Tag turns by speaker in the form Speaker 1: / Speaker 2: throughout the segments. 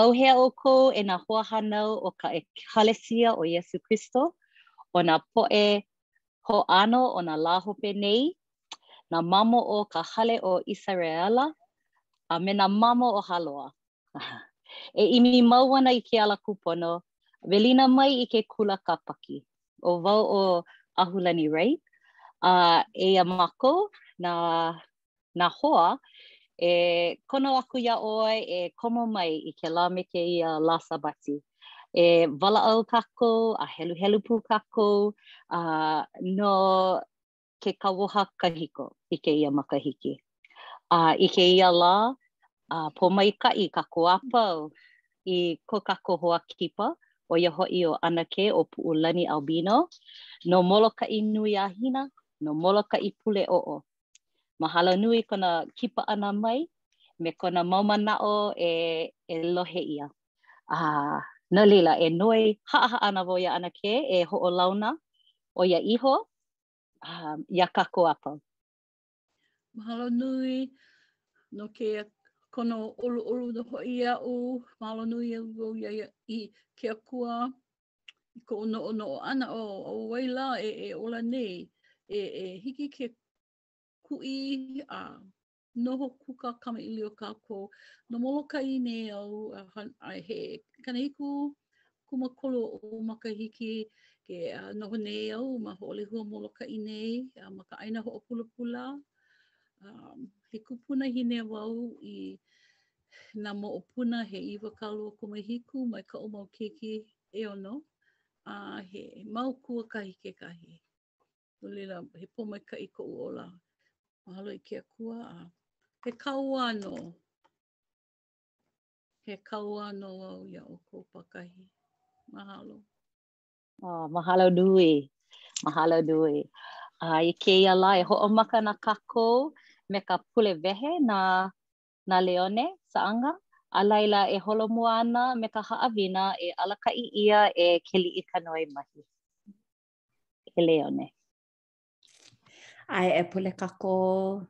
Speaker 1: ʻAuhea ʻoukou e nā hoahānau o ka ʻEkalesia o Iesū Kristo o nā poʻe hoʻāno o nā lā hope nei, nā mamo o ka hale o ʻIseraʻela, a me nā mamo o Hāloa. E ʻimi mau ana i ke ala kūpono, welina mai i ke kula kāpaki. ʻO wau ʻo ʻAhulani Wright, a eia mākou nā, nā hoa e kono aku iā ʻoe e komo mai i kēlā me kēia lā Sābati. E walaʻau kākou a heluhelu pū kākou uh, no ke kauoha kahiko i kēia makahiki. A i kēia lā, a, pōmaikaʻi kākou a pau i ko kākou hoa kipa, ʻo ia hoʻi ʻo ʻAnakē ʻŌpuʻulani Albino, no Molokaʻi nui a Hina, no Molokaʻi pule oʻo. Mahalo nui kona kipa ʻana mai me kona mau manaʻo e e lohe ʻia. A, no laila, e noi haʻahaʻa ana wau iā ʻAnakē e hoʻolauna ʻo ia iho um, iā kākou a pau.
Speaker 2: Mahalo nui no ke kono ʻoluʻolu nō hoʻi iaʻu mahalo nui au iā ia i ke akua i koʻu noʻonoʻo ʻana ʻo ʻo wai lā e e ola nei e e hiki ke kuʻi a noho kūkā kamaʻilio kākou. No Molokaʻi nei au, he kanahikukūmākolu oʻu makahiki ke noho nei au ma Hoʻolehua Molokaʻi nei ma ka ʻāina hoʻopulapula. He kupunahine wau i nā moʻopuna he iwakāluakūmāhiku mai kaʻu mau keiki ʻeono a he mau kuakahi kekahi. No laila, he pōmaikaʻi koʻu ola. Mahalo i ke akua a he kauā nō. He kauā nō au iā ʻoukou pākahi. Mahalo.
Speaker 1: Oh, mahalo nui. Mahalo nui. Uh, I kēia lā, e hoʻomaka ana kākou me ka pule wehe na, na Leone Saʻanga. A laila e holomua ana me ka haʻawina e alakaʻi ʻia e Keliʻikanoe Mahi. E Leone.
Speaker 3: ʻAe e pule kākou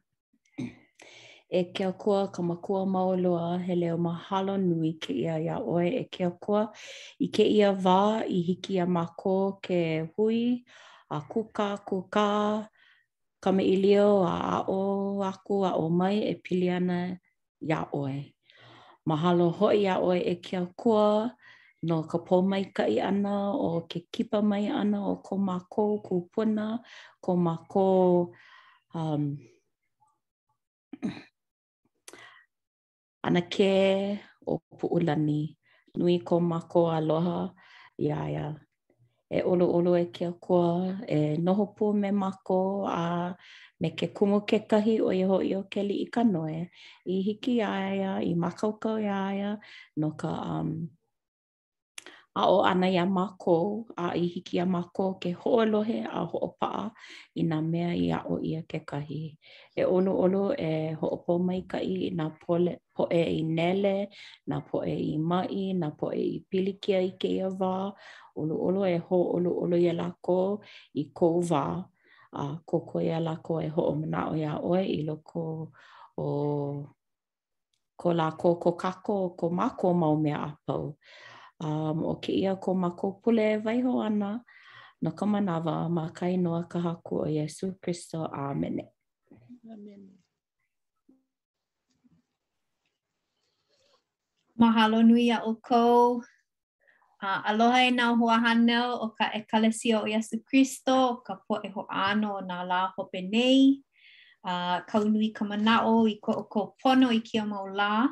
Speaker 3: e ke Akua ka makua mau loa he leo mahalo nui kēia iā ʻoe e ke Akua i kēia wā i hiki iā mākou ke hui a kūkākūkā kamaʻilio a aʻo aku aʻo mai e pili ana iā ʻoe. Mahalo hoʻi iā ʻoe e ke Akua no ka pōmaikaʻi ʻana o ke kipa mai ʻana o ko mākou kupuna, ko mākou um, ʻanakē o Puʻulani. Nui ko mākou aloha iā ia. e ʻoluʻolu e ke Akua, e noho pū me mākou, a me ke kumu kekahi, ʻo ia hoʻi ʻo Keliʻikanoe, i hiki iā ia, i mākaukau iā ia no ka aʻo ʻana iā mākou, a i hiki iā mākou ke hoʻolohe a hoʻopaʻa i nā mea i aʻo ʻia kekahi. E ʻoluʻolu e hoʻopōmaikaʻi i nā poʻe i nele, nā poʻe i maʻi, nā poʻe i pilikia i kēia wā ʻoluʻolu e hōʻoluʻolu iā lākou i kou wā a kōkua iā lākou e hoʻomanaʻo iā ʻoe i loko o ko lākou ko kākou ko mākou mau mea a pau. Um, ʻO kēia ko mākou pule e waiho ana no ka manawa ma ka inoa ka Haku o Iesū Kristo. ʻĀmene. Āmene.
Speaker 4: Mahalo nui iā ʻoukou. Uh, aloha e nā hoahānau o ka ʻEkalesia o Iesu Kristo, o ka poʻe hoʻāno o nā lā hope nei. Uh, kau nui ka manaʻo i ko ʻoukou pono i kia mau lā,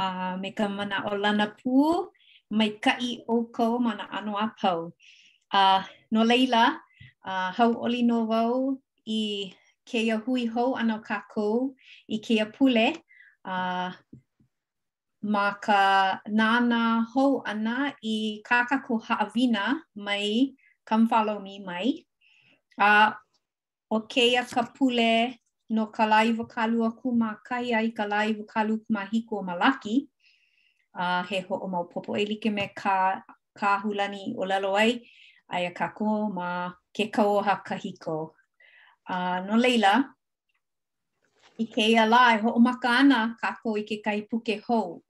Speaker 4: uh, me ka manaʻo lana pū, maikaʻi ʻoukou ma nā ʻano a pau. Uh, no laila, uh, hauʻoli nō wau i kēia hui hou ʻana o kākou i kēia pule a ma ka nānā hou ʻana i kā kākou haʻawina mai Come Follow Me mai. A ʻo kēia ka pule no ka lā iwakāluakūmākahi a i ka lā iwakāluakūmāhiku o Malaki, a he hoʻomaopopo e like me kā Kaʻahulani i ʻōlelo ai, aia kākou ma ke kauoha kahiko. A no laila, i kēia lā e hoʻomaka ana kākou i kekahi puke hou.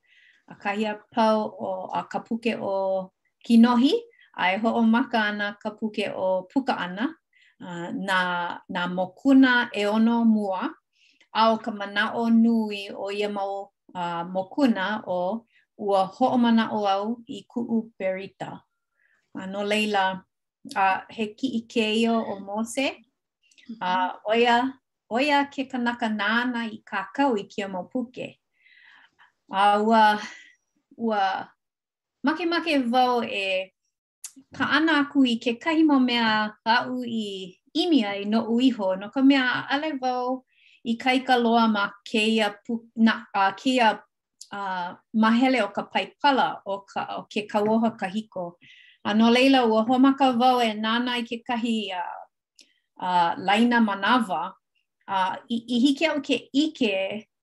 Speaker 4: ʻAkahi a pau, ʻo, a, ka puke o Kinohi, a e hoʻomaka ana ka puke o Pukaʻana, nā nā mokuna ʻeono mua, a ʻo ka manaʻo nui o ia mau uh, mokuna ʻo ua hoʻomanaʻo au i kuʻu berita. Uh, no laila, uh, he kiʻi kēia o Mose, uh, ʻo ia, ʻo ia ke kanaka nāna i kākau i kēia mau puke. A uh, ua, ua makemake wau e kaʻana aku i kekahi mau mea aʻu i ʻimi ai noʻu iho, no ka mea ʻaʻale wau ikaika loa ma kēia pu, na, uh, kēia uh, mahele o ka Paipala o, ka, o ke kauoha kahiko. A no laila, ua hoʻomaka wau e nānā i kekahi uh, uh, laina manawa, uh, i, i hiki iaʻu ke ʻike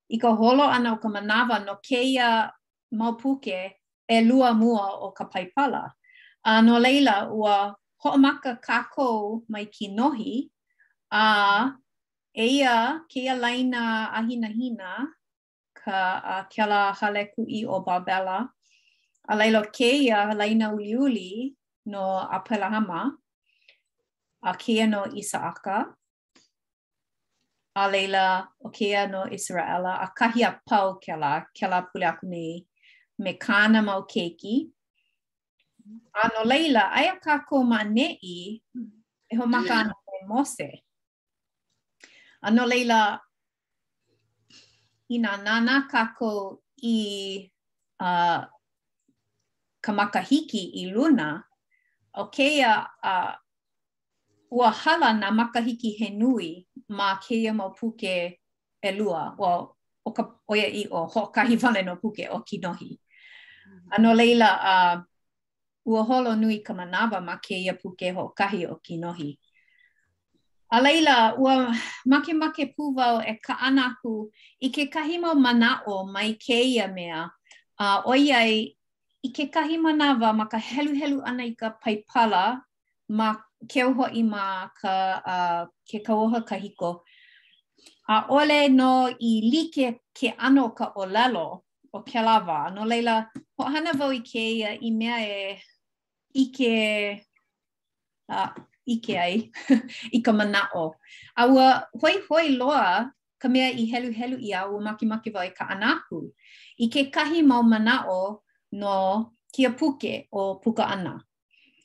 Speaker 4: i ka holo ʻana o ka manawa no kēia mau puke ʻelua mua o ka Paipala, a no laila, ua hoʻomaka kākou mai Kinohi, a eia kēia laina ʻāhinahina, ka, uh, kēlā hale kuʻi o Babela, a laila ʻo kēia laina uliuli no ʻApelahama, a kēia no ʻIsaʻaka, A laila, ʻo kēia no ʻIseraʻela, ʻakahi a pau kēlā, kēlā pule aku nei, me kāna mau keiki. A no laila, aia kākou ma neʻi, e hoʻomaka ana me Mose. A no laila, Inā nānā kākou i uh, ka makahiki i luna, ʻo kēia uh, ua hala nā makahiki he nui ma kēia mau puke ʻelua, ua ʻo ka ʻoiaʻiʻo hoʻokahi wale nō puke ʻo Kinohi. A no laila, uh, Ua holo nui ka manawa ma kēia puke hoʻokahi ʻo Kinohi. A laila, ua makemake pū wau e kaʻana aku i kekahi mau manaʻo mai kēia mea, a ʻoiai, i kekahi manawa ma ka heluhelu ʻana i ka Paipala ma keu hoʻi ma ka uh, ke kauoha kahiko. ʻAʻole nō i like ke ʻano o ka ʻōlelo o kēlā wā. No laila, hoʻohana wau i kēia i mea e ʻike, uh, ʻike ai i ka manaʻo. A ua hoihoi loa ka mea i heluhelu ʻia, a ua makemake wau e kaʻana aku i kekahi mau manaʻo no kēia puke ʻo Pukaʻana.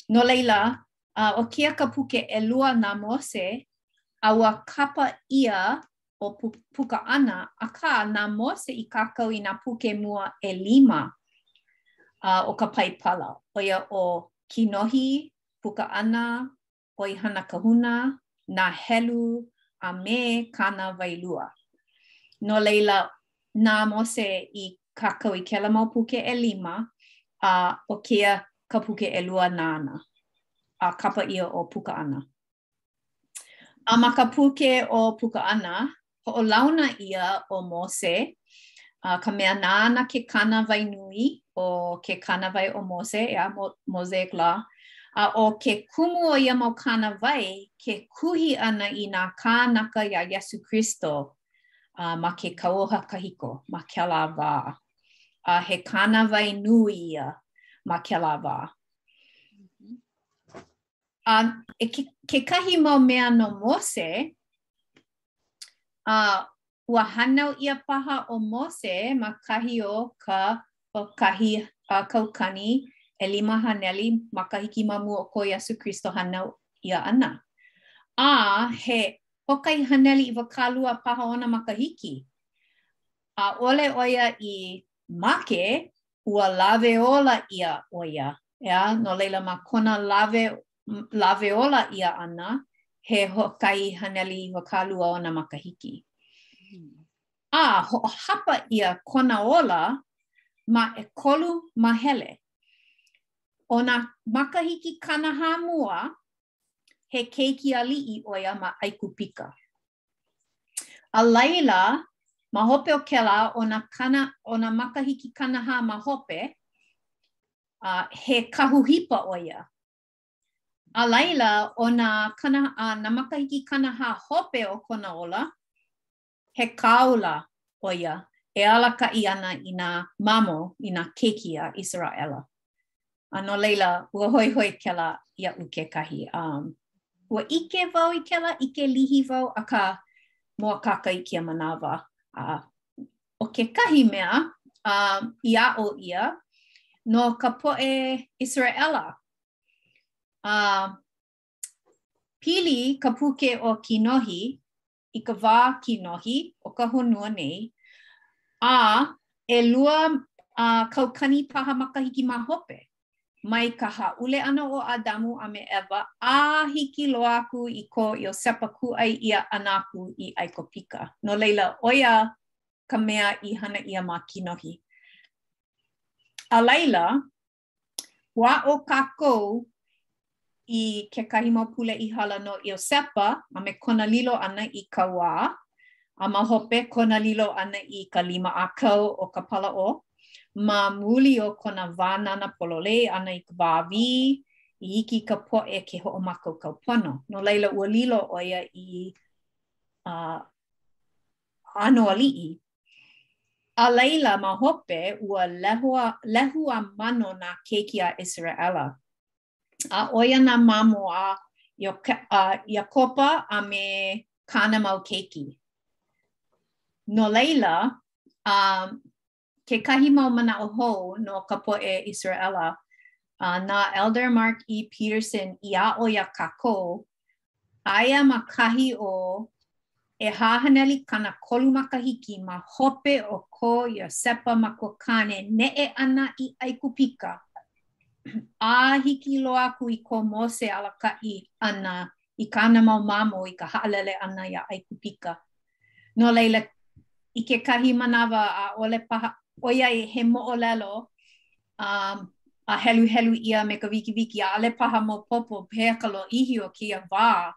Speaker 4: No laila, a ʻo kēia ka puke ʻelua na Mose, a ua kapa ʻia ʻo Pukaʻana, akā, na Mose i kākau i nā puke mua ʻelima o ka Paipala, ʻo ia ʻo Kinohi, Pukaʻana, ʻOihana Kahuna, Nāhelu, a me Kānāwailua. No laila, na Mose i kākau i kēlā mau puke ʻelima, a ʻo kēia ka puke ʻelua nāna a kapa ʻia ʻo Pukaʻana. A ma ka puke ʻo Pukaʻana, hoʻolauna ʻia ʻo Mose, uh, ka mea nāna ke kānāwai nui ʻo ke kānāwai o Mose, ʻeā, Mosaic Law, a ʻo ke kumu o ia mau kānāwai, ke kuhi ʻana i nā kānaka iā Iesu Kristo uh, ma ke kauoha kahiko, ma kēlā wā. Uh, he kānāwai nui ia ma kēlā wā. A e ke, kekahi mau mea no Mose, a ua hānau ʻia paha ʻo Mose ma kahi o ka hoʻokahi a kaukani ʻelima haneli makahiki ma mua o ko Iesu Kristo hānau ʻia ʻana. A he hoʻokahi haneli iwakālua paha ona makahiki. ʻAʻole ʻo ia i make ua lawe ola ʻia ʻo ia, ʻeā, no laila ma kona lawe lawe ola ʻia ʻana, he hoʻokahi haneli iwakālua ona makahiki. Hmm. A hoʻohapa ʻia kona ola ma ʻekolu māhele. ʻO nā makahiki kanahā mua, he keiki aliʻi ʻo ia ma ʻAikupika. A laila, ma hope o kēlā, ʻo nā kana, ʻo nā makahiki kanahā ma hope, a he kahu hipa ʻo ia. A laila, ʻo nā kana, a nā makahiki kanahā hope o kona ola, he kāula ʻo ia e alakaʻi ana i nā mamo, i nā keiki a ʻIseraʻela. A no laila, ua hoihoi kēlā iaʻu kekahi. Um, ua ʻike wau i kēlā, ʻike lihi wau, akā, mōakāka i kēia manawa. Uh, ʻo kekahi mea, um, i aʻo ʻia, no ka poʻe Israʻela. Uh, pili ka puke o Kinohi i ka wā kinohi o ka honua nei, a ʻelua uh, kaukani paha makahiki ma hope, mai ka hāʻule ʻana o Adamu a me ʻEva, a hiki loa aku i ko Iosepa kūʻai ʻia ʻana aku i ʻAikupika. No laila, ʻo ia ka mea i hana ʻia ma Kinohi. A laila, Ua aʻo kākou i kekahi mau pule i hala no Iosepa a me kona lilo ʻana i kauā, a ma hope kona lilo ʻana i ka lima ʻākau o ka Palaʻo, ma muli o kona wānana pololei ʻana i ka wā wī, i hiki i ka poʻe ke hoʻomākaukau pono. No laila, ua lilo ʻo ia i uh, ʻano aliʻi A laila ma hope, ua lehu a, lehu a mano nā keiki a ʻIseraʻela. A ʻo ia nā mamo a Iakoba a me kāna mau keiki. No laila, um, kekahi mau manaʻo hou no ka poʻe ʻIseraʻela, uh, na Elder Mark E. Petersen i aʻo iā kākou Aia ma kahi o ʻehā haneli kanakolu makahiki ma hope o ko Iosepa makuakāne neʻe ʻana i ʻAikupika, a hiki loa aku i ko Mose alakaʻi ʻana i kāna mau mamo i ka haʻalele ʻana iā ʻAikupika. No laila, i kekahi manawa, ʻaʻole paha, ʻoiai he moʻolelo a heluhelu ʻia me ka wikiwiki, ʻaʻole paha maopopo pehea ka lōʻihi o kēia wā,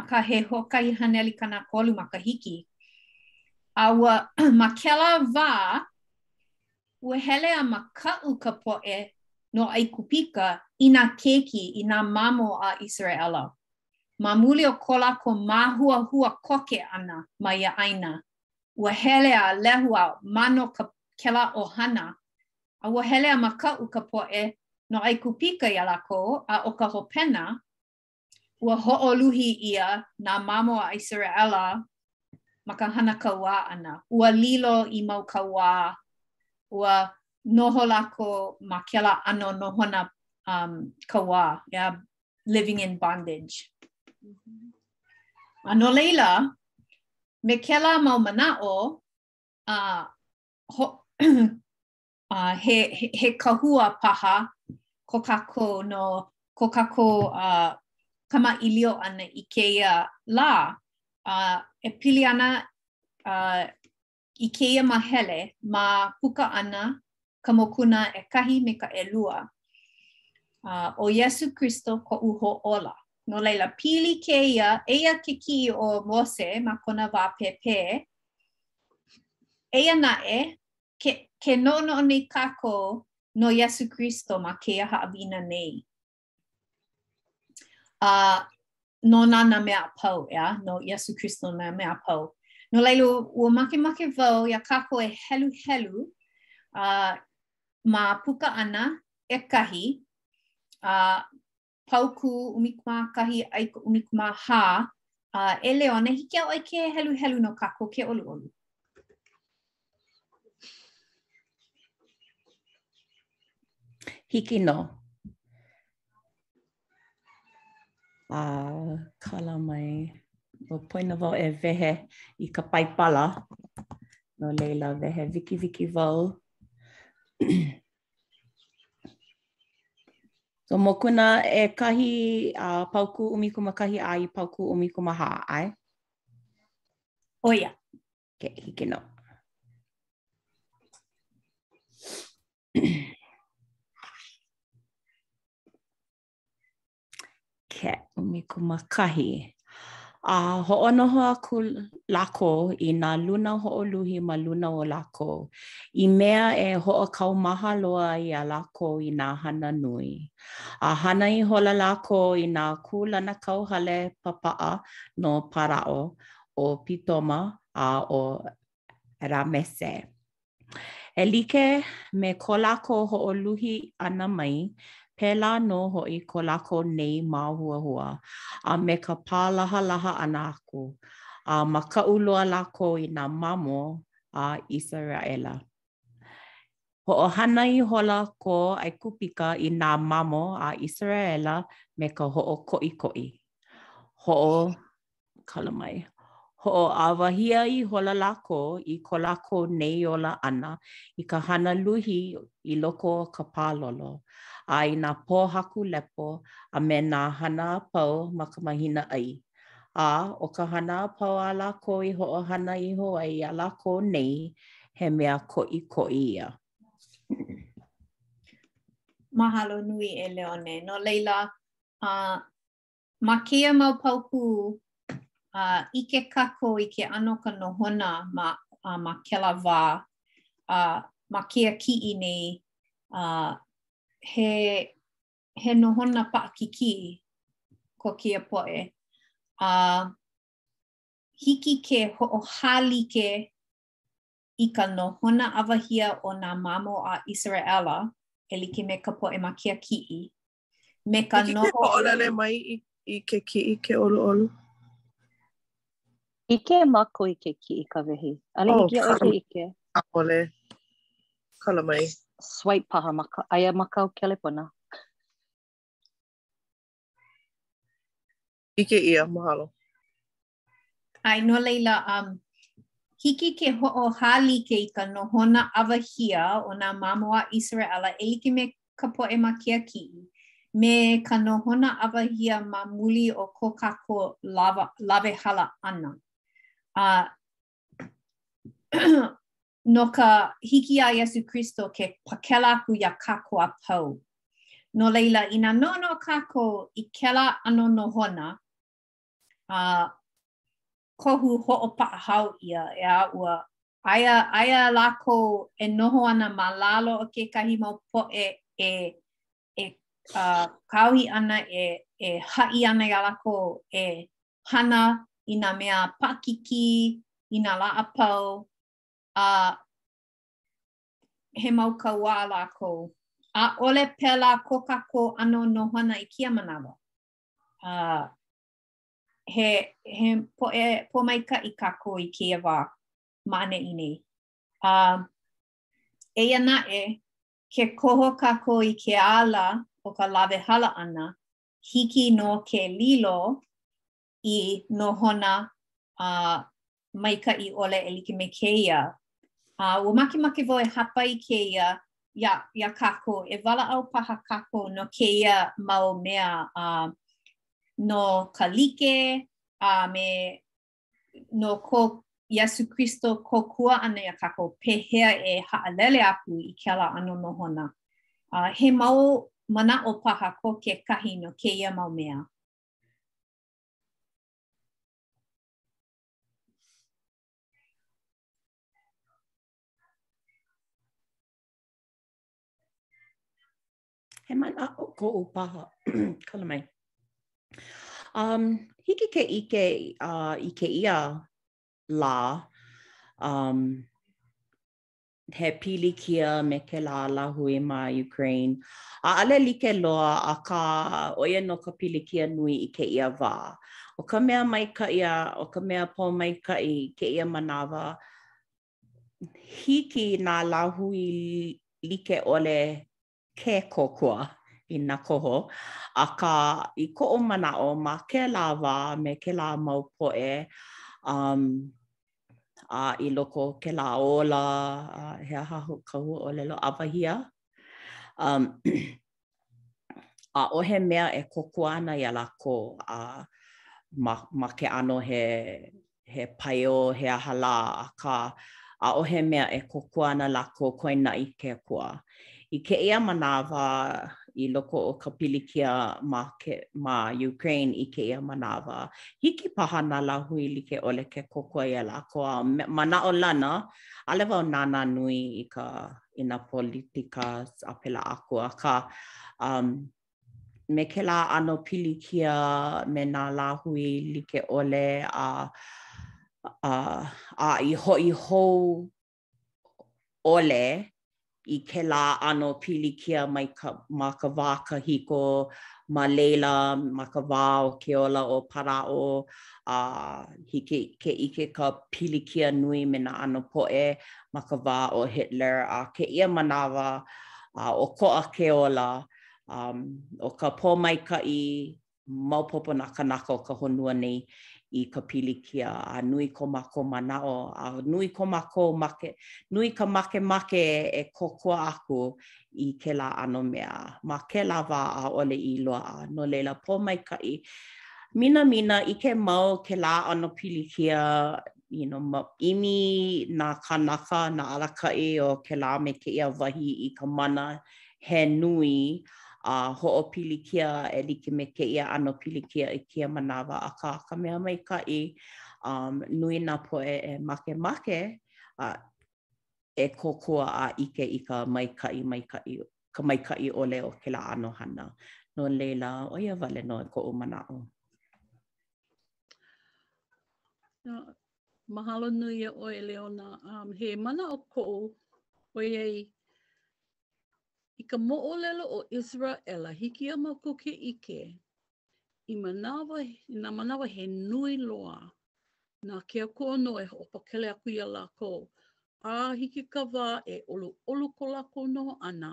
Speaker 4: akā he hoʻokahi haneli kanakolu makahiki. A ua ma kēlā wā, ua hele a makaʻu ka poʻe no ʻAikupika i nā keiki, i nā mamo a ʻIseraʻela. Ma muli o ko lākou māhuahua koke ʻana ma ia ʻāina, ua hele a lehu a mano ka kēlā ʻohana, a ua hele a makaʻu ka poʻe no ʻAikupika iā lākou, a ʻo ka hopena, ua hoʻoluhi ʻia nā mamo a ʻIseraʻela ma ka hana kauā ʻana, ua lilo i mau kauā, ua noho lākou ma kēlā ʻano nohona kauā, living in bondage. Mm -hmm. A no laila, me kēlā mau manaʻo, uh, ho, uh, he, he, he kahua paha ko kākou no ko kākou uh, kamaʻilio ʻana i kēia lā. Uh, e pili ana uh, I kēia mahele ma Pukaʻana ka mokuna ʻekahi me ka ʻelua, a ʻo Iesū Kristo koʻu Hōʻola. No laila, pili kēia, eia ke kiʻi o Mose ma kona wā pēpē, eia naʻe, ke, ke noʻonoʻo nei kākou no Iesū Kristo ma kēia haʻawina nei. A nona nā mea a pau, ʻeā, no Iesū Kristo nā mea a pau. No laila, ua makemake wau iā kākou e heluhelu a uh, ma Pukaʻana ʻekahi a uh, paukū ʻumikūmākahi a i ka ʻumikūmāhā a uh, e Leona, hiki iā ʻoe ke heluhelu no kākou ke ʻoluʻolu.
Speaker 3: Hiki nō. A kala mai. Ua poina wau e wehe i ka Paipala. No laila, wehe wikiwiki wau. so mokuna ʻekahi uh, paukū ʻumikūmākahi a i paukū ʻumikūmāhā, ʻae? ʻO
Speaker 4: ia.
Speaker 3: Kay, hiki nō. Kay, ʻumikūmākahi. A hoʻonoho aku lākou i nā luna hoʻoluhi ma luna o lākou, i mea e hoʻokaumaha loa ai iā lākou i nā hana nui. A hana ihola lākou i nā kūlanakauhale papaʻa no Paraʻo, ʻo Pitoma a ʻo Ramese. E like me ko lākou hoʻoluhi ʻana mai, pēlā nō hoʻi ko lākou nei māhuahua a me ka pālahalaha ʻana aku, a makaʻu loa lākou i nā mamo a ʻIseraʻela. Hoʻohana ihola ko ʻAigupika i nā mamo a ʻIseraʻela me ka hoʻokoʻikoʻi, kala mai. Hoʻoʻawahia ihola lākou i ko lākou nei ola ʻana i ka hana luhi i loko o ka pālolo, a i nā pōhaku lepo a me nā hana a pau ma ka mahina ʻai. A ʻo ka hana a pau a lākou i hoʻohana iho ai iā lākou nei, he mea koʻikoʻi ia.
Speaker 4: Mahalo nui e Leone. No laila, a Ma kēia mau paukū, a ʻike kākou i ke ʻano o ka nohona ma a ma kēlā wā, a ma kēia kiʻi nei, a he he nohona paʻakikī ko kēia poʻe, a hiki ke hoʻohālike i ka nohona ʻawahia o nā mamo a ʻIseraʻela e like me ka poʻe ma kēia kiʻi, Me ka noho...
Speaker 5: Hiki ke hoʻolele mai i, i ke kiʻi ke ʻoluʻolu?
Speaker 1: ʻIke mākou i ke kiʻi, Kawehi.
Speaker 5: ʻAʻole
Speaker 1: hiki iā ʻoe ke
Speaker 5: ʻike? ʻAʻole. Kala mai.
Speaker 1: Swipe paha ma ka. Aia ma kaʻu kelepona.
Speaker 5: ʻIke ʻia, mahalo.
Speaker 4: ʻAe, no laila, um, hiki ke hoʻohālike i ka nohona ʻawahia o nā mamo a ʻIseraʻela e like me ka poʻe ma ke kiʻi, me ka nohona ʻawahia ma muli o ko kākou lawa, lawehala ʻana. Uh, no ka hiki iā Iesū Kristo ke pakela aku iā kākou a pau. No laila, inā noho kākou i kēlā ʻano nohona, a kohu hoʻopaʻahao ʻia, ʻeā, ua aia aia lākou e noho ana ma lalo o kekahi mau poʻe e e uh, kāohi ana e, e haʻi ana iā lākou e hana i nā mea paʻakikī, i nā lā a pau, a uh, he mau kauā lākou. ʻAʻole pēlā ko kākou ʻano nohona i kēia manawa. Uh, he, he poʻe pōmaikaʻi kākou i kēia wā ma ʻaneʻi nei. Uh, eia naʻe, ke koho kākou i ke ala o ka lawehala ʻana, hiki nō ke lilo i nohona uh, maikaʻi ʻole e like me kēia. A ua makemake wau e hāpai i kēia iā, iā kākou, e walaʻau paha kākou no kēia mau mea a uh, no ka like a uh, me no ko Iesū Kristo kōkua ʻana iā kākou pehea e haʻalele aku i kēlā ʻano nohona. Uh, he mau manaʻo paha ko kekahi no kēia mau mea.
Speaker 3: He manaʻo koʻu paha. Kala mai. Um, hiki ke ʻike uh, i kēia lā um, he pilikia me kēlā lāhui ma Ukraine. ʻAʻole like loa, akā, ʻo ia nō ka pilikia nui i kēia wā. ʻO ka mea maikaʻi a ʻo ka mea pōmaikaʻi kēia manawa, hiki nā lāhui like ʻole ke kōkua i nā koho, akā, i koʻu manaʻo, ma kēlā wā me kēlā mau poʻe, umm, a i loko o kēlā ola, a he aha hoʻi ka huaʻōlelo, ʻawahia, umm, ʻaʻohe mea e kōkua ana iā lākou, a ma, ma ke ʻano he he paio, he aha lā, akā, ʻaʻohe mea e kōkua ana lākou koe naʻe ke Akua. I kēia manawa, i loko o ka pilikia ma, ke, ma Ukraine i kēia manawa, hiki paha nā lāhui like ʻole ke kōkua iā lākou a manaʻolana, ʻaʻole wau nānā nui i ka, i nā politika a pēlā aku, akā, um, me kēlā ʻano pilikia me nā lāhui like ʻole a a a i hoʻi hou ʻole i kēlā ʻano pilikia mai ka ma ka wā kahiko ma laila ma ka wā o ke ola o Paraʻo a hiki ke ʻike ka pilikia nui me nā ʻano poʻe ma ka wā o Hitler a kēia manawa a ʻokoʻa ke ola Um, ʻo ka pōmaikaʻi maopopo nā kanaka o ka honua nei i ka pilikia a nui ko mākou manaʻo a nui ko mākou make nui ka makemake e kōkua aku i kēlā ʻano mea ma kēlā wā ʻaʻole i loaʻa no laila pōmaikaʻi minamina ʻike mau kēlā ʻano pilikia you know, ma, ʻimi nā kānaka, nā alakaʻi o kēlā me kēia wahi i ka mana he nui a hoʻopilikia e like me kēia ʻano pilikia i kēia manawa. Akā, ka mea maikaʻi, um, nui nā poʻe e makemake a e kōkua a ʻike i ka maikaʻi, maikaʻi, ka maikaʻi ʻole o kēlā ʻano hana. No laila, ʻo ia wale nō koʻu
Speaker 2: manaʻo. Mahalo nui iā ʻoe Leona, um he manaʻo koʻu ʻoiai i ka moʻolelo o ʻIseraʻela hiki iā mākou ke ʻike i manawa i nā manawa he nui loa na ke Akua nō e hoʻopakele aku iā lākou a hiki ka wā e ʻoluʻolu ko lākou noho ʻana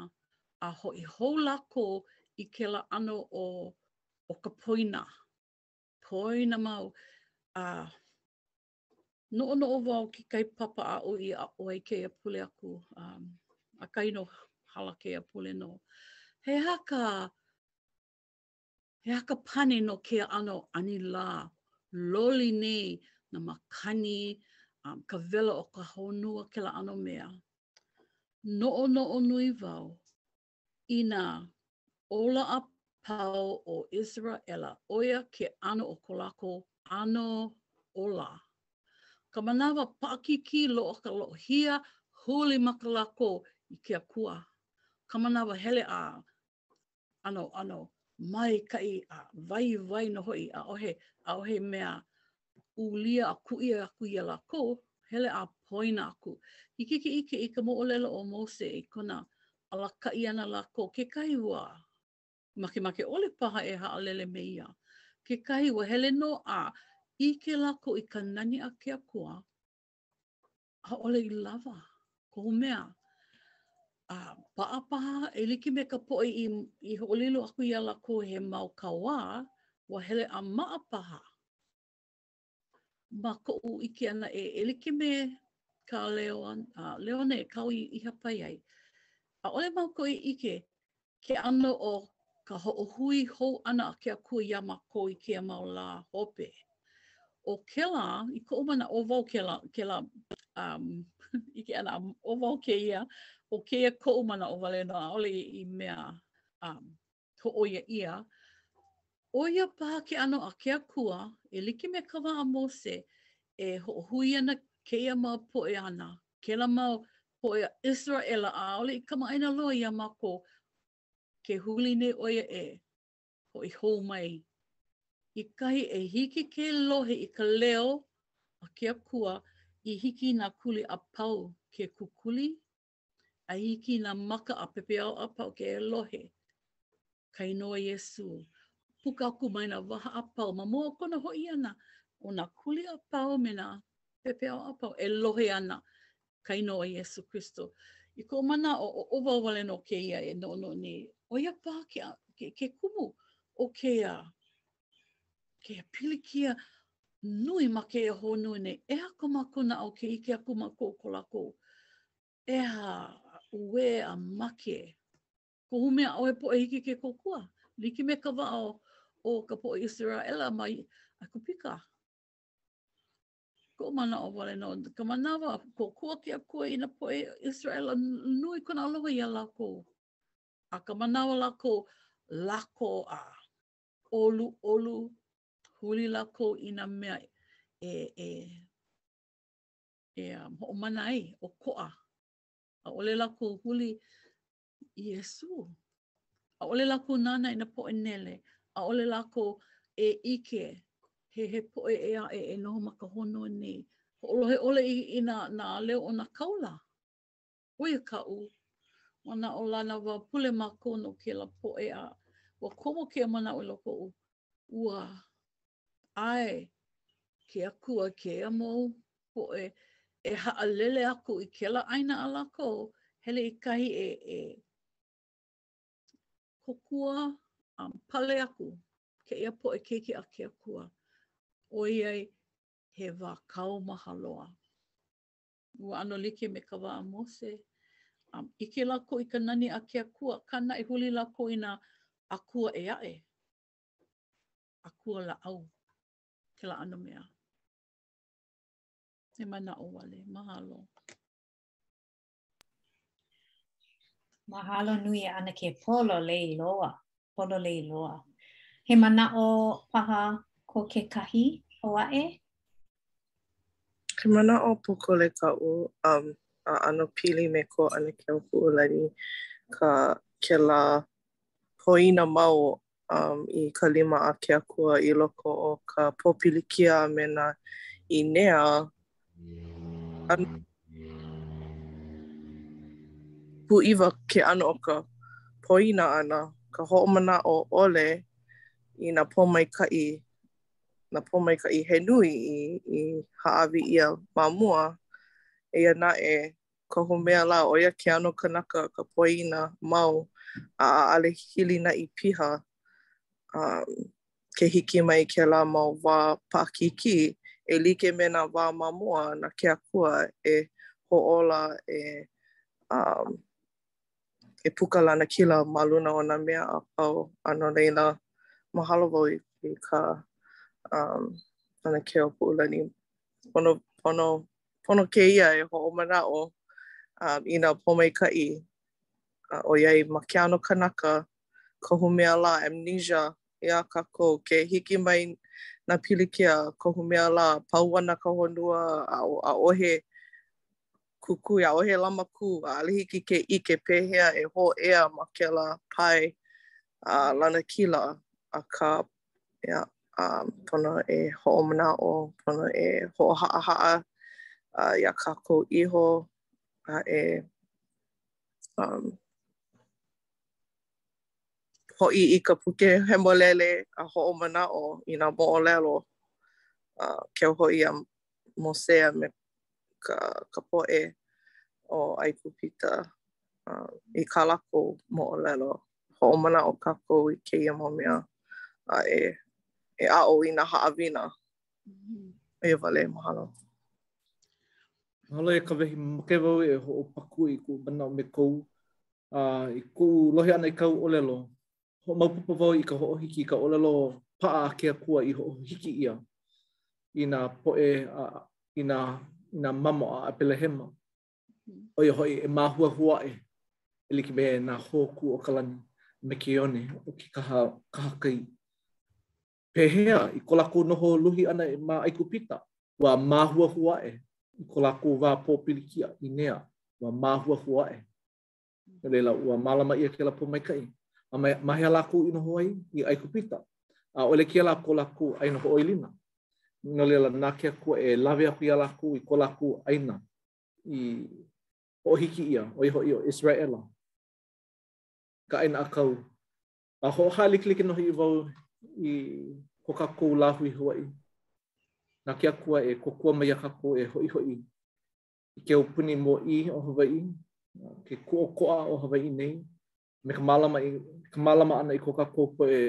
Speaker 2: a hoʻi hou lākou i kēlā ʻano o, o ka poina. Poina mau a noʻonoʻo wau kekahi papa aʻu i aʻo ai kēia pule aku a kainō hala kēia pule nō. He aha ka he aha ka pane no kēia ʻano anilā loli nei nā makani a ka wela o ka honua kēlā ʻano mea. Noʻonoʻo nui wau I nā ola a pau o ʻIseraʻela, ʻo ia ke ʻano o ko lākou ʻano ola. Ka manawa paʻakikī loa ka loʻohia, huli maka lākou i ke Akua. Ka manawa hele a ʻano, ʻano maikaʻi a waiwai nō hoʻi, ʻaʻohe, ʻaʻohe mea ulia a kuʻia akula iā lākou, hele a poina aku. Hiki ke ʻike i ka moʻolelo o Mose i kona alakaʻi ʻana lākou, kekahi ua makemake ʻole paha e haʻalele me ia, kekahi ua hele nō a ʻike lākou i ka nani a ke Akua, ʻaʻole i lawa kou mea. A paʻa paha e like me ka poʻe i i hoʻolilo aku iā lākou he mau kauā, ua hele a maʻa paha ma koʻu ʻike ʻana e, e like me ka leo, a, leo āu i i hāpai ai. ʻAʻole mākou i ʻike ke ʻano o ka hoʻohui hou ʻana a ke Akua iā mākou i kēia mau lā hope. ʻO kēlā, i koʻu manaʻo ʻo wau kēlā, kēlā, umm, ʻike ʻana ʻo wau kēia, ʻo kēia koʻu manaʻo wale nō, ʻaʻole i mea, umm, hōʻoia ʻia, ʻo ia paha ke ʻano a ke Akua, e like me ka wā a Mose, e hoʻohui ana kēia mau poʻe ana, kēlā mau poʻe ʻIseraʻela, ʻaʻole i kamaʻāina loa iā mākou, ke huli nei ʻo ia e hoʻi hou mai i kahi e hiki ke lohe i ka leo a ke Akua i hiki nā kuli a pau ke kukuli, a hiki nā maka a pepeiao a pau ke lohe. ka inoa Iesū, puka aku mai nā waha a pau ma mua o kona hoʻi ʻana, ʻo nā kuli a pau me nā pepeiao a pau, e lohe ana ka inoa Iesū Kristo. I koʻu manaʻo, ʻo ʻo wau wale nō kēia e noʻonoʻo nei, ʻo ia paha ke a, ke, ke kumu o kēia, kēia pilikia nui ma kēia honua nei, ʻeha ko mākou naʻau ke ʻike aku mākou ko lākou ʻeha, uē a make. Kohu mea ʻaʻohe poʻe hiki ke kōkua, like me ka wā o ka poʻe ʻIseraʻela ma ʻAikupika. Koʻu manaʻo wale nō ka manawa, kōkua ke Akua i nā poʻe ʻIseraʻela, nui kona aloha iā lākou, a ka manawa lākou lako a ʻoluʻolu, huli lākou i nā mea e e e hoʻomana ai, ʻokoʻa, ʻaʻole lākou huli Iesū. ʻAʻole lākou nānā i nā poʻe nele, ʻaʻole lākou e ʻike he he poʻe ʻē aʻe e noho ma ka honua nei. Hoʻolohe ʻole i i nā nā leo o nā kāula, ʻo ia kaʻu. Manaʻolana wau pule mākou no kēlā poʻe a ua komo kēia manaʻo i loko oʻu, ua ʻAe, ke Akua kēia mau poʻe e haʻalele aku i kēlā ʻāina a lākou, hele i kahi e e kōkua a pale aku kēia poʻe keiki a ke Akua, ʻoiai he wā kaumaha loa. Ua ʻano like me ka wā a Mose, a ʻike lākou i ka nani a ke Akua, akā naʻe huli lākou i nā akua ʻē aʻe. akua lāʻau kēlā ʻano mea. He manaʻo wale, mahalo.
Speaker 4: Mahalo nui e ʻAnakē, pololei loa, pololei loa. He manaʻo paha ko kekahi
Speaker 5: hou aʻe? He manaʻo pōkole kaʻu um, a ʻano pili me ko ʻAnakē ʻŌpuʻulani ka kēlā poina mau um, i ka lima a ke akua i loko o ka pōpilikia a me nā ʻīnea. ʻAno pūʻiwa ke ʻano o ka poina ʻana, ka hoʻomanaʻo ʻole i nā pōmaikaʻi, nā pōmaikaʻi he nui i, i hāʻawi ʻia ma mua, eia naʻe kohu mea lā, ʻo ia ke ʻano kanaka ka poina mau a ʻaʻale hilinaʻi piha ke hiki mai kēlā mau wā paʻakikī e like me nā wā ma mua na ke Akua e hoʻōla e e puka lanakila ma luna o nā mea a pau. A no laila, mahalo wau i kā ʻAnakē ʻŌpuʻulani pono pono pono kēia e hoʻomanaʻo um, i nā pōmaikaʻi, uh, ʻoiai ma ke ʻano kanaka, kohu mea lā, amnesia, iā kākou, ke hiki mai nā pilikia, kohu mea lā, pau ana ka honua, a, ʻaʻohe kukui, ʻaʻohe lamakū, ʻaʻale hiki ke ʻike pehea e hōʻea ma kēlā pae a lanakila, akā yeah, a pono e hoʻomanaʻo, pono e hoʻohaʻahaʻa iā kākou iho a e um, hoʻi i ka puke hemolele a hoʻomanaʻo i nā moʻolelo uh, keu hoʻi iā Mose a me ka, ka poʻe o ʻAikupita uh, i kā lākou moʻolelo. hoʻomanaʻo kākou i kēia mau mea a e, e aʻo i nā haʻawina. ʻO ia wale, mahalo.
Speaker 6: Mahalo e Kawehi makemake wau e hoʻopākuʻi i koʻu manaʻo me kou. Uh, I koʻu lohe ʻana i kāu ʻōlelo, hoʻomaopopo wau i ka hoʻohiki, ka ʻōlelo paʻa a ke Akua i hoʻohiki ʻia i nā poʻe, uh, i nā, i nā mamo a ʻAberahama. ʻo ia hoʻi e māhuahua aʻe e like me nā hōkū o ka lani me ke one o ke ka kahakai. Pehea i ko lākou noho luhi ʻana ma ʻAigupita, ua māhuahua aʻe i ko lākou wā pōpilikia ʻīnea, ua māhuahua aʻe. No laila, ua mālama ʻia kēlā pōmaikaʻi, a ma, ma hea lākou i noho ai? I ʻAigupita. ʻAʻole kēlā ko lākou ʻāina hoʻoilina. No laila, na ke Akua e lawe aku iā lākou i ko lākou ʻāina i hoʻohiki ʻia, ʻo ia hoʻi ʻo ʻIseraʻela, ka ʻāina ʻākau. A hoʻohālikelike nō hoʻi wau i ko kākou lāhui Hawaiʻi. Na ke Akua e kōkua mai iā kākou e hoʻihoʻi i ke aupuni mōʻī o Hawaiʻi, ke kūʻokoʻa o Hawaiʻi nei, me ka mālama, i, ka mālama ʻana i ko kākou poʻe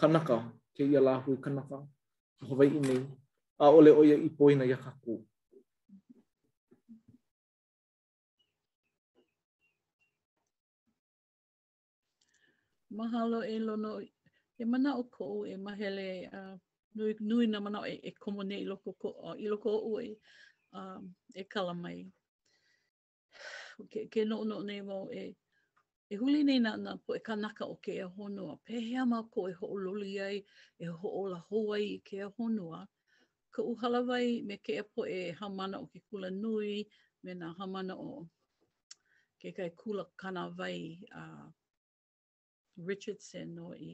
Speaker 6: kanaka, kēia lāhui kanaka o Hawaiʻi nei, ʻaʻole ʻo ia i poina iā kākou.
Speaker 2: Mahalo e Lono he manaʻo koʻu e mahele a nui nui nā manaʻo e e komo nei i loko ko i loko oʻu e um e kala mai. Ke ke noʻonoʻo nei wau e e huli nei nā nā poʻe kānaka o kēia honua, pehea mākou e hoʻololi ai, e hoʻōla hou ai i kēia honua, koʻu hālāwai me kēia poʻe haumāna o ke Kulanui me nā haumāna o kekahi kula kānāwai a Richardson nō hoʻi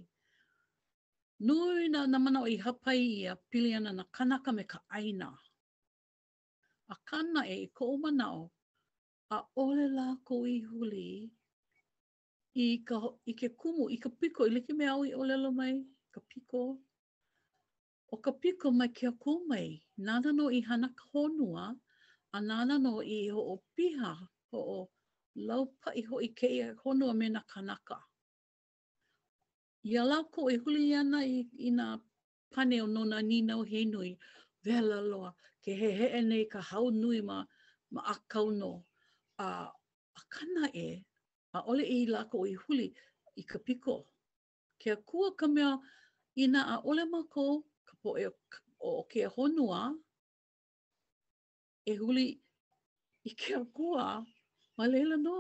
Speaker 2: nui nā nā manaʻo i hāpai ʻia pili ana nā kānaka me ka ʻāina. Akā naʻe i koʻu manaʻo ʻaʻole lākou i huli i ka i ke kumu i ka piko e like me aʻu i ʻōlelo mai ka piko ʻO ka piko mai ke Akua mai, nāna nō i hana ka honua, a nāna nō i hoʻopiha, hoʻolaupaʻi hoʻi kēia honua me nā kānaka. Iā lākou e huli ana i nā pane o no nā nīnau he nui, wela loa, ke heheʻe nei ka hau nui ma ma ʻākau nō. A akā naʻe, ʻaʻole i lākou i huli i ka piko. Ke Akua ka mea, inā ʻaʻole mākou ka poʻe o kēia honua e huli i ke Akua, ma laila nō.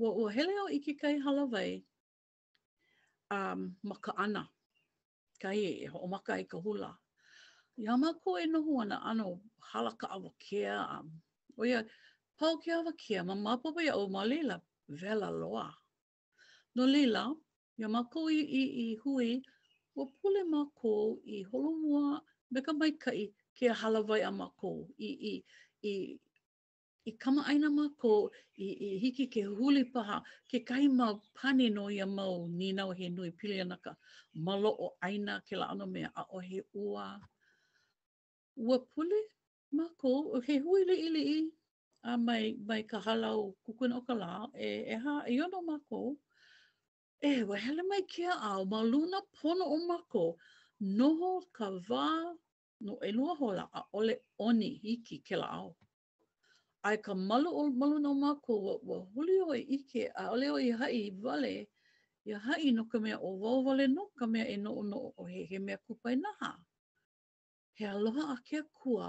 Speaker 2: Ua, ua hele au i kekahi hālāwai a ma Kāʻana, kahi e hoʻomaka ai ka hula. Iā mākou e noho ana ʻano hala ka awakea a ʻo ia pau ke awakea, ma maopopo iaʻu ma laila wela loa. No laila, iā mākou i i i hui, ua pule mākou i holomua me ka maikaʻi kēia hālāwai a mākou, i i i i kamaʻāina mākou i i hiki ke huli paha kekahi mau pane no ia mau nīnau he nui pili ana ka maloʻo ʻāina kēlā ʻano mea ʻaʻohe ua ua pule Mākou he hui liʻiliʻi a mai mai ka hālau kukuna o ka lā e ʻeha ai nō mākou, e ua hele mai kēia ao ma luna pono o mākou, noho ka wā no ʻelua hola ʻaʻole ʻoni iki kēlā ao. A i ka malu o ma luna o mākou ua ua huli au e ʻike ʻaʻole au i haʻi wale iā haʻi no ka mea ʻo wau wale nō ka mea e noʻonoʻo he he mea kupaianaha. He aloha a ke Akua,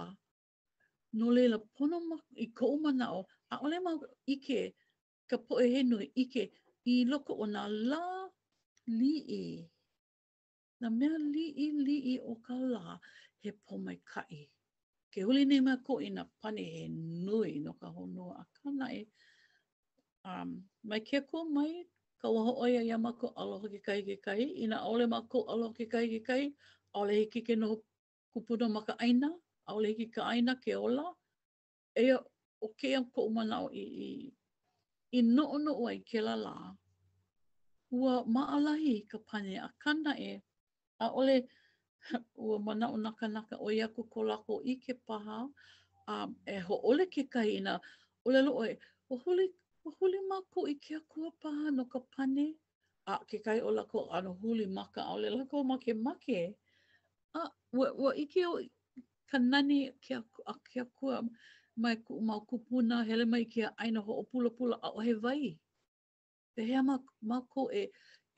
Speaker 2: no laila pono i koʻu manaʻo, ʻaʻole mau ʻike ka poʻe he nui ʻike i loko o nā lā liʻi, nā mea liʻiliʻi o ka lā he pōmaikaʻi. Ke huli nei mākou i nā pane he nui no ka honua akā naʻe Um, mai ke Akua mai, kauoha ʻo ia iā mākou aloha kekahi i kekahi, inā ʻaʻole mākou aloha kekahi i kekahi, ʻaʻole hiki ke noho kūpono ma ka ʻāina, ʻaʻole hiki ka ʻāina ke ola, eia ʻo kēia koʻu manaʻo i, i, i noʻonoʻo ai kēlā lā, ua maʻalahi ka pane akā naʻe, ʻAʻole ua manaʻo nā kānaka ʻoi aku ko lākou ʻike paha, a e hōʻole kekahi inā ʻōlelo ʻoe, Ua huli, ua huli mākou i ke Akua paha no ka pane? A kekahi o lākou ʻano huli maka, ʻaʻole lākou makemake, a ua, ua ʻike au i ka nani ke Aku, a ke Akua mai kuʻu mau kūpuna, hele mai i kēia ʻāina hoʻopulapula, ʻaʻohe wai. Pehea mākou e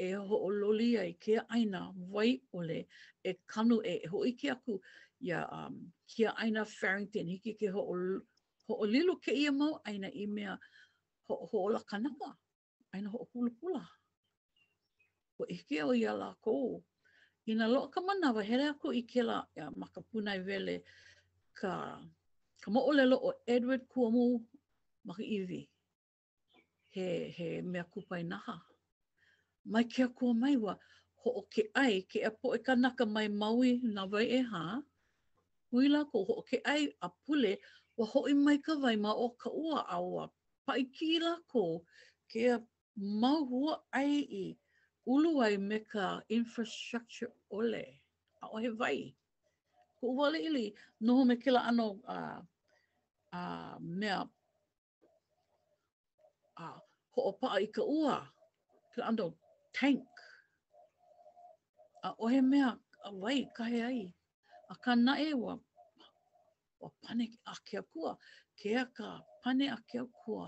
Speaker 2: e hoʻololi ai kēia ʻāina wai ʻole e kanu e hōʻike aku iā Kiaʻāina Farrington? Hiki ke hoʻolilo kēia mau ʻāina i mea hoʻōla kanaka, ʻāina hoʻopulapula. Hōʻike au iā lākou, inā loaʻa ka manawa, hele aku i kēlā ma ka pūnaewele ka moʻolelo ʻo Edward Kuamu Makaiwi. he, he mea kupaianaha. Mai ke akua mai ua hoʻokē ʻai kēia poʻe kānaka mai Maui Nā Wai ʻEhā, hui lākou hoʻokē ʻai a pule, ua hoʻi mai ka wai ma o ka ua a ua paʻi kiʻi lākou kēia mau hua ʻai i ulu ai me ka infrastructure ʻole ʻaʻohe wai. Koʻu wā liʻiliʻi, noho me kēlā ʻano a, a mea A hoʻopaʻa i ka ua, kēlā ʻano tank. ʻAʻohe mea a wai kahe ai, akā naʻe ua ua pane a ke Akua, kēia ka pane a ke Akua.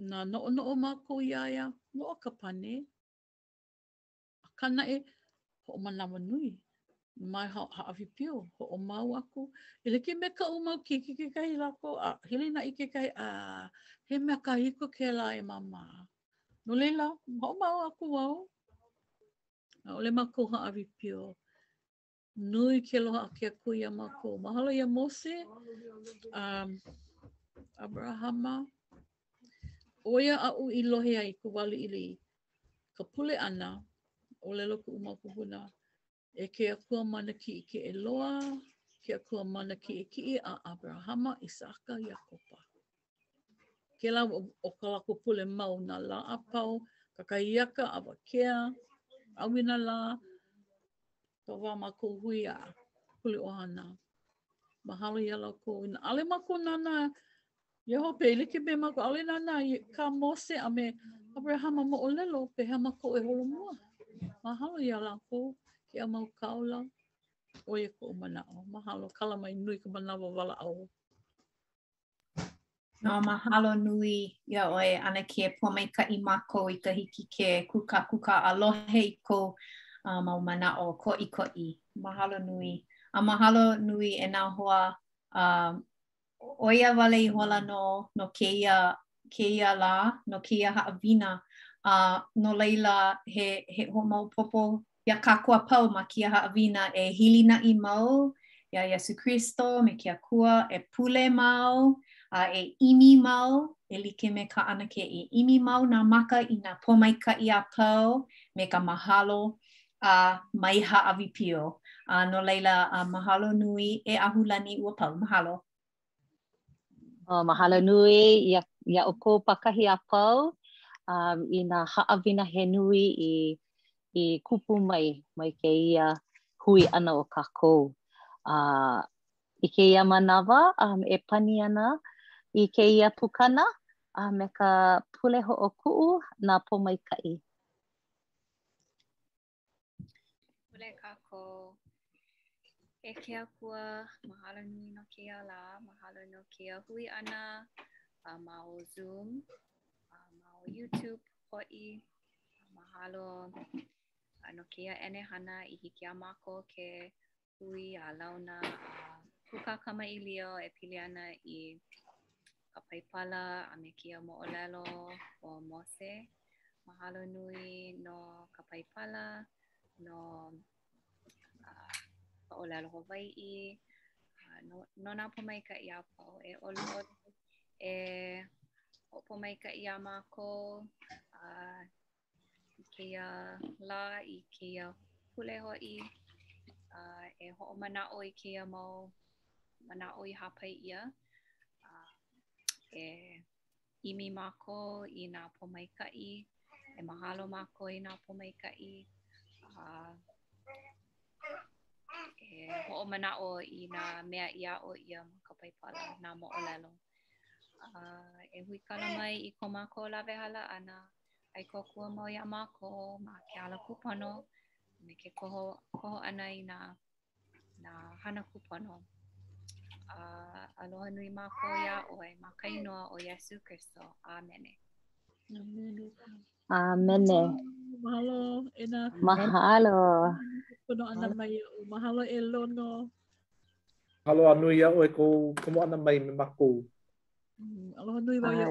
Speaker 2: Inā noʻonoʻo mākou iā ia, loaʻa ka pane. Akā naʻe, hoʻomanawanui mai hāʻawi pio, hoʻomau aku, e like me kaʻu mau keiki kekahi lākou a hilinaʻi i kekahi, a he mea kahiko kēlā e māmā. No laila, hoʻomau aku wau, ʻaʻole mākou hāʻawi pio. Nui ke aloha a ke akua iā mākou. Mahalo iā Mose, a Aberahama. ʻO ia aʻu i lohe ai koʻu wā liʻiliʻi, ka pule ʻana, ʻōlelo kuʻu mau kūpuna, E ke Akua mana kiʻekiʻe loa, ke Akua mana kiʻekiʻe a Aberahama, ʻIsaʻaka, Iakoba. Kēlā ʻo kā lākou pule mau nā lā a pau, kakahiaka, awakea, ʻauinalā, ka wā mākou hui a pule ʻohana. Mahalo iā lākou, inā ʻaʻole mākou nānā i hope e like me mākou, ʻaʻole nānā i kā Mose a me Aberahama moʻolelo, pehea mākou e holomua. Mahalo iā lākou, kēia mau kāula, ʻo ia koʻu manaʻo. Mahalo, kala mai nui ka manawa walaʻau.
Speaker 4: No mahalo nui iā ʻoe ʻanakē pōmaikaʻi mākou i ka hiki ke kūkākūkā a lohe i kou uh, mau manaʻo koʻikoʻi. Mahalo nui. A mahalo nui e nā hoa uh, ʻo ia wale ihola nō, no kēia kēia lā no kēia haʻawina, a no laila he he hoʻomaopopo iā kākou a pau ma kēia haʻawina e hilinaʻi mau iā Iesū Kristo me ke Akua, e pule mau a e ʻimi mau, e like me kā ʻanakē, e ʻimi mau nā maka i nā pōmaikaʻi a pau me ka mahalo a mai hāʻawi pio. A no laila, a mahalo nui e Ahulani ua pau. Mahalo.
Speaker 1: Oh, mahalo nui iā, iā ʻoukou pakahi a pau um, i nā haʻawina he nui i, i kupu mai, mai kēia hui ʻana o kākou. Uh, I kēia manawa, um, e pani ana i kēia pukana a uh, me ka pule hoʻokuʻu nā pōmaikaʻi.
Speaker 7: Pule kākou. E ke akua, mahalo nui no kēia lā, mahalo no kēia hui ʻana a ma o Zoom, a ma o YouTube hoʻi. Mahalo a no kēia ʻenehana i hiki iā mākou ke hui a launa a pūkā kamaʻilio e pili ana i ka paipala a me kēia moʻolelo o Mose. Mahalo nui no ka paipala, no uh, ka ʻōlelo Hawaiʻi, uh, no, no nā pōmaikaʻi a pau e ʻoluʻolu, e hoʻopōmaikaʻi iā mākou, uh, i kēia lā, i kēia pule hoʻi, uh, e hoʻomanaʻo i kēia mau manaʻo i hāpai ʻia. Uh, e ʻimi mākou i nā pōmaikaʻi, e mahalo mākou i nā pōmaikaʻi. Uh, e hoʻomanaʻo i nā mea i aʻo ʻia ma ka paipala, nā moʻolelo. Uh, e huikala mai i ko mākou lawehala ʻana A e kōkua mau iā mākou ma ke ala kūpono me ke koho, koho ʻana i nā, nā hana kūpono. A aloha nui mākou iā ʻoe ma ka inoa o Iesu Kristo. Āmene.
Speaker 1: Āmene.
Speaker 2: Mahalo e nā.
Speaker 1: Mahalo.
Speaker 2: Kono ʻana mai o mahalo e Lono.
Speaker 6: Mahalo a nui iā ʻoe kou komo ʻana mai me mākou.
Speaker 2: Mm, aloha nui wau iā.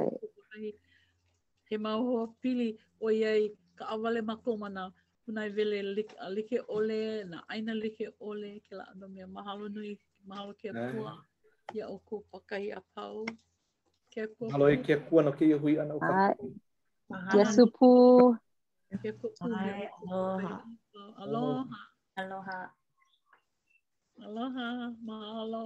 Speaker 2: He mau hoa pili ʻoiai kaʻawale mākou ma nā pūnaewele like ʻole, nā ʻāina like ʻole, kēlā ʻano mea mahalo nui, mahalo ke Akua iā ʻoukou pākahi a pau. Ke Akua.
Speaker 6: Mahalo i ke Akua no kēia hui ʻana o kā.
Speaker 1: Iesu pū.
Speaker 2: Ke Akua pū.
Speaker 4: Aloha.
Speaker 2: Aloha.
Speaker 4: Aloha.
Speaker 2: Aloha. Mahalo.